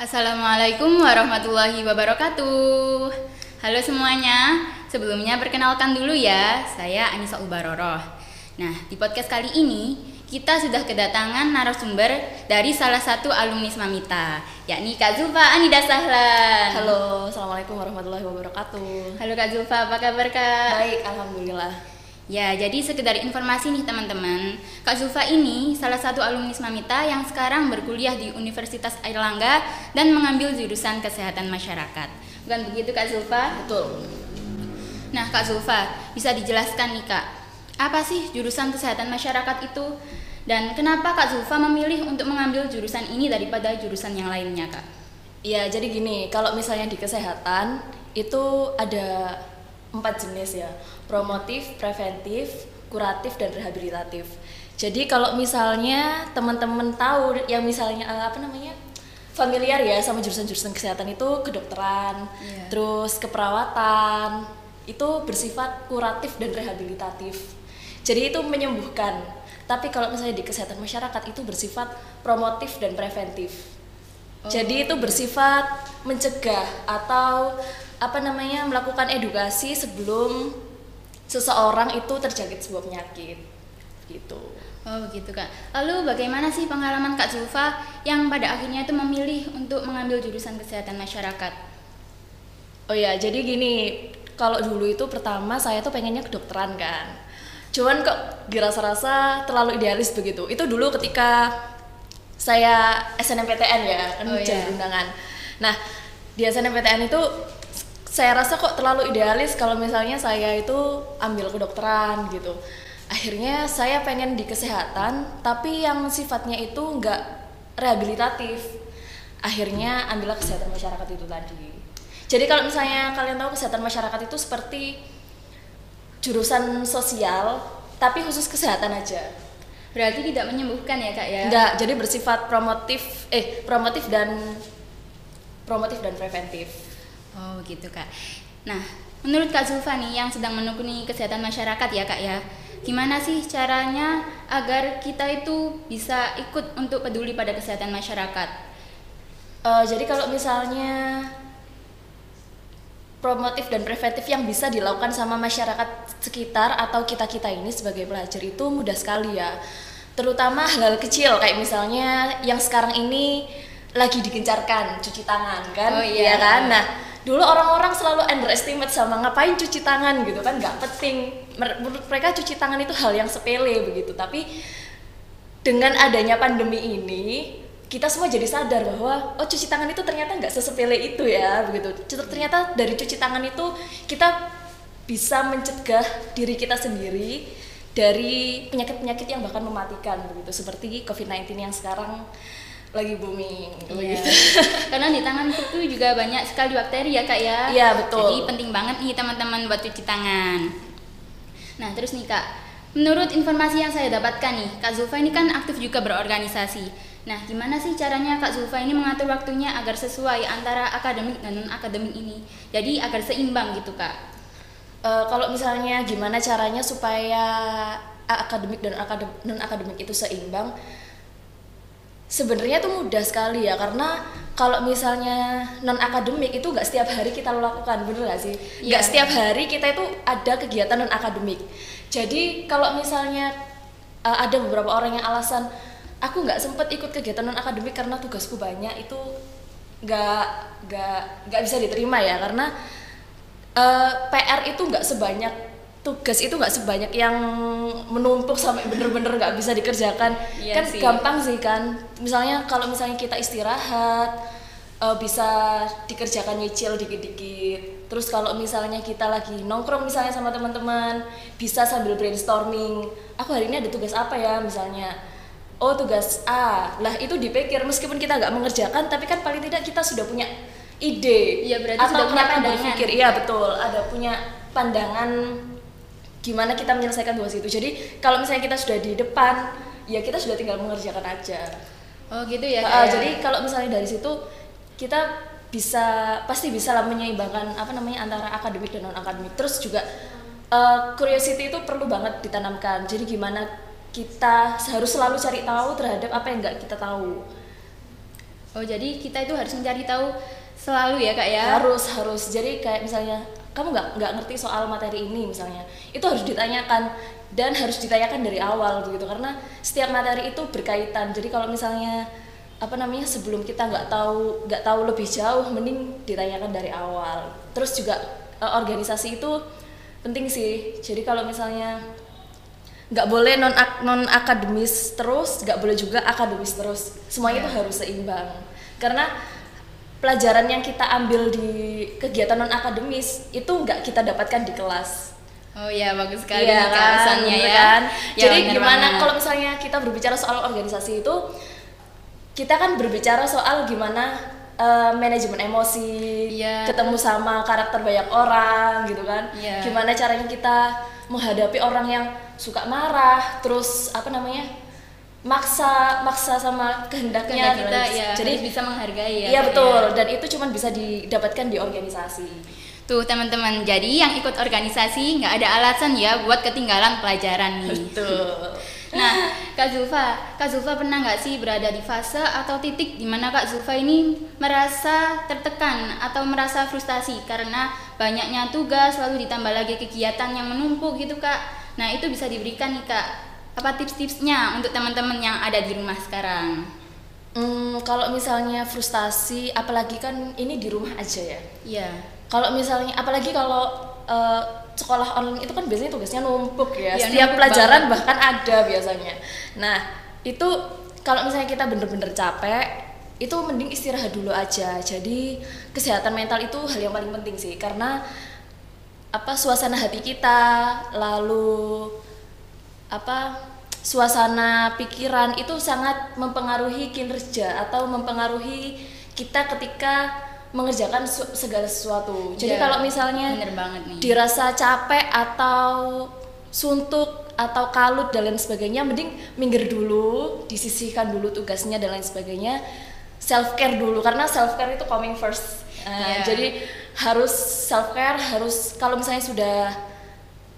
Assalamualaikum warahmatullahi wabarakatuh. Halo semuanya, sebelumnya perkenalkan dulu ya, saya Anissa Ubaroroh. Nah, di podcast kali ini kita sudah kedatangan narasumber dari salah satu alumni Mamita, yakni Kak Zulfa Anida Sahlan. Halo, Assalamualaikum warahmatullahi wabarakatuh Halo Kak Zulfa, apa kabar Kak? Baik, Alhamdulillah Ya, jadi sekedar informasi nih teman-teman. Kak Zulfa ini salah satu alumni Mamita yang sekarang berkuliah di Universitas Airlangga dan mengambil jurusan Kesehatan Masyarakat. Bukan begitu Kak Zulfa? Betul Nah, Kak Zulfa, bisa dijelaskan nih Kak, apa sih jurusan Kesehatan Masyarakat itu? Dan kenapa Kak Zulfa memilih untuk mengambil jurusan ini daripada jurusan yang lainnya, Kak? Ya, jadi gini, kalau misalnya di kesehatan itu ada empat jenis ya promotif, preventif, kuratif, dan rehabilitatif. Jadi kalau misalnya teman-teman tahu yang misalnya eh, apa namanya familiar ya sama jurusan-jurusan kesehatan itu kedokteran, Iya. terus keperawatan itu bersifat kuratif dan rehabilitatif. Jadi itu menyembuhkan. Tapi kalau misalnya di kesehatan masyarakat itu bersifat promotif dan preventif. Jadi itu bersifat mencegah atau apa namanya melakukan edukasi sebelum seseorang itu terjangkit sebuah penyakit gitu. Oh begitu Kak. Lalu bagaimana sih pengalaman Kak Zulfa yang pada akhirnya itu memilih untuk mengambil jurusan kesehatan masyarakat? Oh ya, jadi gini, kalau dulu itu pertama saya tuh pengennya kedokteran kan. Cuman kok dirasa-rasa terlalu idealis begitu. Itu dulu ketika saya SNMPTN ya, kan Oh, iya. Nah, di SNMPTN itu saya rasa kok terlalu idealis kalau misalnya saya itu ambil kedokteran gitu. Akhirnya saya pengen di kesehatan, tapi yang sifatnya itu nggak rehabilitatif. Akhirnya ambillah kesehatan masyarakat itu tadi. Jadi kalau misalnya kalian tahu kesehatan masyarakat itu seperti jurusan sosial, tapi khusus kesehatan aja. Berarti tidak menyembuhkan ya Kak ya? Enggak, jadi bersifat promotif eh promotif dan promotif dan preventif. Oh begitu Kak. Nah, menurut Kak Zulfa nih yang sedang menekuni kesehatan masyarakat ya Kak ya, gimana sih caranya agar kita itu bisa ikut untuk peduli pada kesehatan masyarakat? Eh, jadi kalau misalnya promotif dan preventif yang bisa dilakukan sama masyarakat sekitar atau kita-kita ini sebagai pelajar itu mudah sekali ya. Terutama hal-hal kecil kayak misalnya yang sekarang ini lagi digencarkan cuci tangan kan, Oh, iya. Iya kan? Nah, dulu orang-orang selalu underestimate sama ngapain cuci tangan gitu kan nggak penting. Menurut mereka cuci tangan itu hal yang sepele begitu, tapi dengan adanya pandemi ini kita semua jadi sadar bahwa oh cuci tangan itu ternyata nggak sesepele itu ya begitu. Ternyata dari cuci tangan itu kita bisa mencegah diri kita sendiri dari penyakit-penyakit yang bahkan mematikan begitu. Seperti COVID-19 yang sekarang lagi booming Iya. begitu. Karena di tangan itu juga banyak sekali bakteri ya kak ya. Iya, betul. Jadi penting banget nih teman-teman buat cuci tangan. Nah terus nih kak, menurut informasi yang saya dapatkan nih, kak Zulfa ini kan aktif juga berorganisasi. Nah gimana sih caranya kak Zulfa ini mengatur waktunya agar sesuai antara akademik dan non akademik ini? Jadi agar seimbang gitu kak. Eh, kalau misalnya gimana caranya supaya akademik dan non akademik itu seimbang sebenarnya itu mudah sekali ya karena kalau misalnya non akademik itu nggak setiap hari kita lakukan bener nggak sih nggak Iya. setiap hari kita itu ada kegiatan non akademik jadi kalau misalnya eh, ada beberapa orang yang alasan aku nggak sempet ikut kegiatan non akademik karena tugasku banyak itu nggak nggak nggak bisa diterima ya karena eh, PR itu nggak sebanyak tugas itu nggak sebanyak yang menumpuk sampai bener-bener nggak bisa dikerjakan. Iya kan sih. gampang sih kan. Misalnya kalau misalnya kita istirahat eh, bisa dikerjakan nyicil dikit-dikit. Terus kalau misalnya kita lagi nongkrong misalnya sama teman-teman bisa sambil brainstorming. Aku hari ini ada tugas apa ya misalnya? Oh tugas A. Lah itu dipikir meskipun kita nggak mengerjakan tapi kan paling tidak kita sudah punya ide. Iya, berarti atau sudah punya pandangan. berpikir. iya betul. Ada punya pandangan gimana kita menyelesaikan tugas itu jadi kalau misalnya kita sudah di depan ya kita sudah tinggal mengerjakan aja Oh gitu ya Uh, kak. ya? jadi kalau misalnya dari situ kita bisa pasti bisa lah menyeimbangkan apa namanya antara akademik dan non akademik terus juga uh, curiosity itu perlu banget ditanamkan jadi gimana kita harus selalu cari tahu terhadap apa yang nggak kita tahu Oh jadi kita itu harus mencari tahu selalu ya kak ya? Harus harus. Jadi kayak misalnya kamu nggak nggak ngerti soal materi ini misalnya, itu harus ditanyakan dan harus ditanyakan dari awal begitu karena setiap materi itu berkaitan. Jadi kalau misalnya apa namanya sebelum kita nggak tahu nggak tahu lebih jauh, mending ditanyakan dari awal. Terus juga eh, organisasi itu penting sih. Jadi kalau misalnya nggak boleh non non akademis terus nggak boleh juga akademis terus semuanya itu Ya. harus seimbang karena pelajaran yang kita ambil di kegiatan non akademis itu nggak kita dapatkan di kelas Oh iya bagus sekali kak kan, ya. kan? Ya, Jadi gimana kalau misalnya kita berbicara soal organisasi itu kita kan berbicara soal gimana eh, manajemen emosi, Iya. ketemu sama karakter banyak orang gitu kan. Iya. Gimana caranya kita menghadapi orang yang suka marah, terus apa namanya? Maksa maksa sama kehendaknya Kehendak kita ya jadi harus bisa menghargai ya. iya Kak, betul ya. dan itu cuma bisa didapatkan di organisasi Tuh teman-teman, jadi yang ikut organisasi nggak ada alasan ya buat ketinggalan pelajaran nih. betul Nah, Kak Zulfa, Kak Zulfa pernah nggak sih berada di fase atau titik di mana Kak Zulfa ini merasa tertekan atau merasa frustasi karena banyaknya tugas lalu ditambah lagi kegiatan yang menumpuk gitu Kak. Nah itu bisa diberikan nih Kak, apa tips-tipsnya untuk teman-teman yang ada di rumah sekarang? Hmm, kalau misalnya frustasi, apalagi kan ini di rumah aja ya. Iya. Kalau misalnya, apalagi kalau eh, sekolah online itu kan biasanya tugasnya numpuk ya. Iya, Setiap numpuk pelajaran banget. bahkan ada biasanya. Nah, itu kalau misalnya kita bener-bener capek, itu mending istirahat dulu aja. Jadi kesehatan mental itu hal yang paling penting sih, karena apa suasana hati kita, lalu apa suasana pikiran itu sangat mempengaruhi kinerja atau mempengaruhi kita ketika mengerjakan su- segala sesuatu. Jadi Iya, kalau misalnya bener banget nih. dirasa capek atau suntuk atau kalut dan lain sebagainya, mending minggir dulu, disisihkan dulu tugasnya dan lain sebagainya. Self care dulu karena self care itu coming first. Nah, Iya. Jadi harus self care, harus kalau misalnya sudah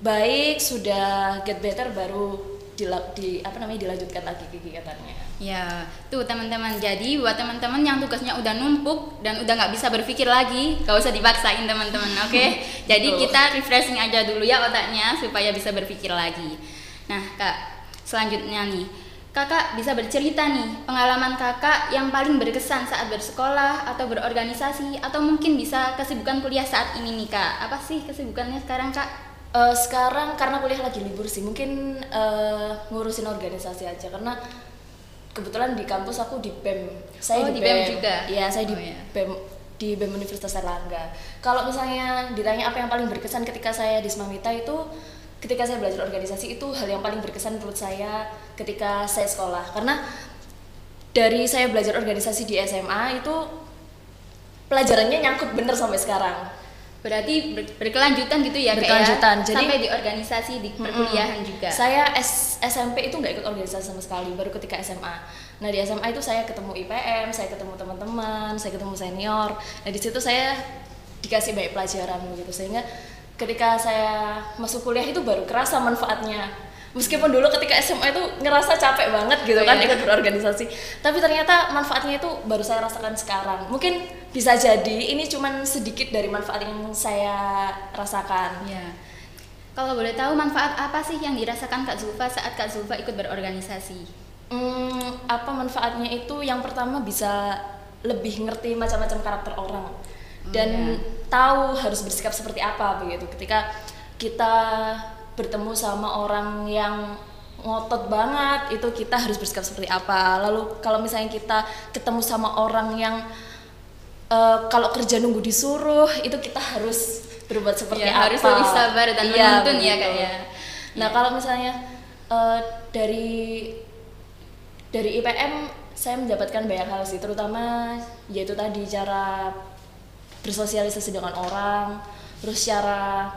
baik, sudah get better baru dila- di apa namanya dilanjutkan lagi kegiatannya. Ya, tuh teman-teman. Jadi buat teman-teman yang tugasnya udah numpuk dan udah nggak bisa berpikir lagi, gak usah dipaksain teman-teman, oke? Jadi Betul. kita refreshing aja dulu ya otaknya supaya bisa berpikir lagi. Nah, kak, selanjutnya nih, kakak bisa bercerita nih pengalaman kakak yang paling berkesan saat bersekolah atau berorganisasi atau mungkin bisa kesibukan kuliah saat ini nih kak. Apa sih kesibukannya sekarang kak? Eh, sekarang karena kuliah lagi libur sih, mungkin eh, ngurusin organisasi aja karena kebetulan di kampus aku di BEM. Saya Oh, di, di BEM juga? Iya, saya di Oh, iya. BEM di BEM Universitas Erlangga. Kalau misalnya ditanya apa yang paling berkesan ketika saya di Semamita itu ketika saya belajar organisasi itu hal yang paling berkesan menurut saya ketika saya sekolah karena dari saya belajar organisasi di SMA itu pelajarannya nyangkut bener sampai sekarang. Berarti ber- berkelanjutan gitu ya kak Berkelanjutan, ya? jadi- sampai di organisasi di perkuliahan juga. Saya S- SMP itu nggak ikut organisasi sama sekali, baru ketika SMA. Nah di SMA itu saya ketemu IPM, saya ketemu teman-teman, saya ketemu senior. Nah di situ saya dikasih banyak pelajaran gitu, sehingga ketika saya masuk kuliah itu baru kerasa manfaatnya. Meskipun dulu ketika SMA itu ngerasa capek banget gitu Oh, kan iya. ikut berorganisasi, tapi ternyata manfaatnya itu baru saya rasakan sekarang. Mungkin bisa jadi ini cuman sedikit dari manfaat yang saya rasakan. Ya. Kalau boleh tahu manfaat apa sih yang dirasakan Kak Zulfa saat Kak Zulfa ikut berorganisasi? Hmm, apa manfaatnya itu? Yang pertama bisa lebih ngerti macam-macam karakter orang dan iya. tahu harus bersikap seperti apa begitu. Ketika kita bertemu sama orang yang ngotot banget, itu kita harus bersikap seperti apa. Lalu kalau misalnya kita ketemu sama orang yang eh, kalau kerja nunggu disuruh, itu kita harus berbuat seperti Ya, apa. harus lebih sabar dan Iya, menuntun ya, Kak, begitu. ya. Nah, Iya. kalau misalnya eh, dari dari IPM saya mendapatkan banyak hal sih, terutama yaitu tadi cara bersosialisasi dengan orang, terus cara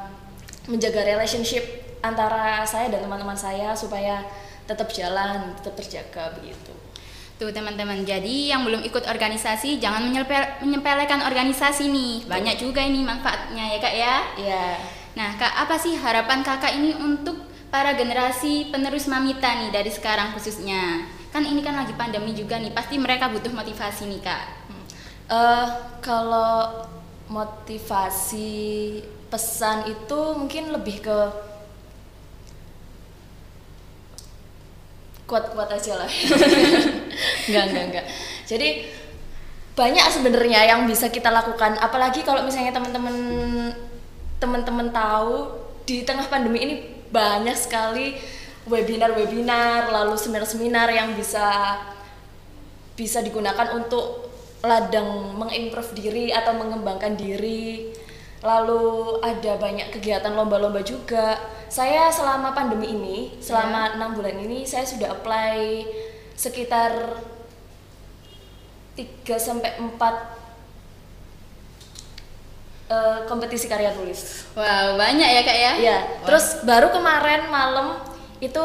menjaga relationship antara saya dan teman-teman saya supaya tetap jalan, tetap terjaga begitu. Tuh teman-teman, jadi yang belum ikut organisasi jangan menyepel- menyepelekan organisasi nih. Banyak juga ini manfaatnya ya Kak ya. Iya. Nah Kak, apa sih harapan Kakak ini untuk para generasi penerus Mamita nih dari sekarang khususnya? kan ini kan lagi pandemi juga nih, pasti mereka butuh motivasi nih kak. Eh, kalau motivasi pesan itu mungkin lebih ke kuat-kuat aja lah. enggak, enggak, enggak. Jadi banyak sebenarnya yang bisa kita lakukan apalagi kalau misalnya teman-teman teman-teman tahu di tengah pandemi ini banyak sekali webinar-webinar lalu seminar-seminar yang bisa bisa digunakan untuk ladang mengimprove diri atau mengembangkan diri lalu ada banyak kegiatan lomba-lomba juga saya selama pandemi ini selama enam bulan ini saya sudah apply sekitar 3 sampai 4 uh, kompetisi karya tulis Wow, banyak ya kak ya? Iya. Wah. Terus baru kemarin malam itu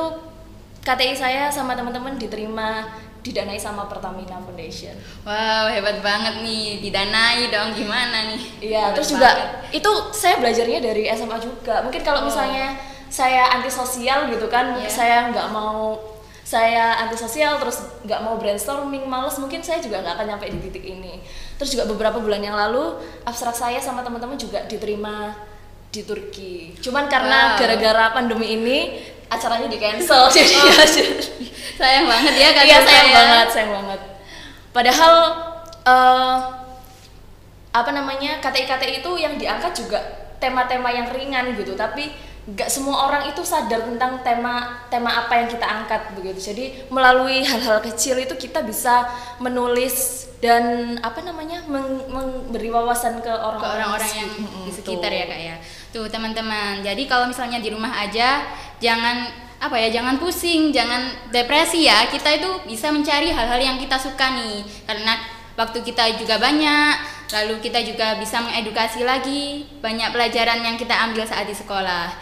KTI saya sama teman-teman diterima didanai sama Pertamina Foundation. Wow, hebat banget nih, didanai dong gimana nih? Iya, terus juga banget. itu saya belajarnya dari SMA juga. Mungkin kalau Oh. misalnya saya antisosial gitu kan, Iya. saya nggak mau saya antisosial terus nggak mau brainstorming, males mungkin saya juga nggak akan nyampe di titik ini. Terus juga beberapa bulan yang lalu abstrak saya sama teman-teman juga diterima di Turki. Cuman karena Wow. gara-gara pandemi ini acaranya di cancel jadi Oh. ya- sayang banget ya kak Iya sayang ya. banget, sayang banget. Padahal eh, apa namanya KTI-KTI itu yang diangkat juga tema-tema yang ringan gitu, tapi nggak semua orang itu sadar tentang tema tema apa yang kita angkat begitu. Jadi melalui hal-hal kecil itu kita bisa menulis dan apa namanya meng- memberi wawasan ke orang-orang orang-orang yang di sekitar ya kak ya. Tuh teman-teman, jadi kalau misalnya di rumah aja jangan apa ya jangan pusing, jangan depresi ya. Kita itu bisa mencari hal-hal yang kita suka nih, karena waktu kita juga banyak. Lalu kita juga bisa mengedukasi lagi banyak pelajaran yang kita ambil saat di sekolah.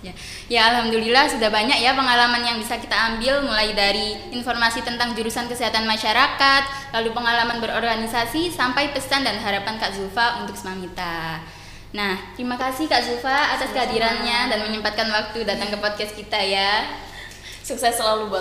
Ya, ya alhamdulillah sudah banyak ya pengalaman yang bisa kita ambil mulai dari informasi tentang jurusan kesehatan masyarakat, lalu pengalaman berorganisasi sampai pesan dan harapan Kak Zulfa untuk Semamita. Nah, terima kasih Kak Zulfa atas kehadirannya dan menyempatkan waktu datang ke podcast kita ya. Sukses selalu buat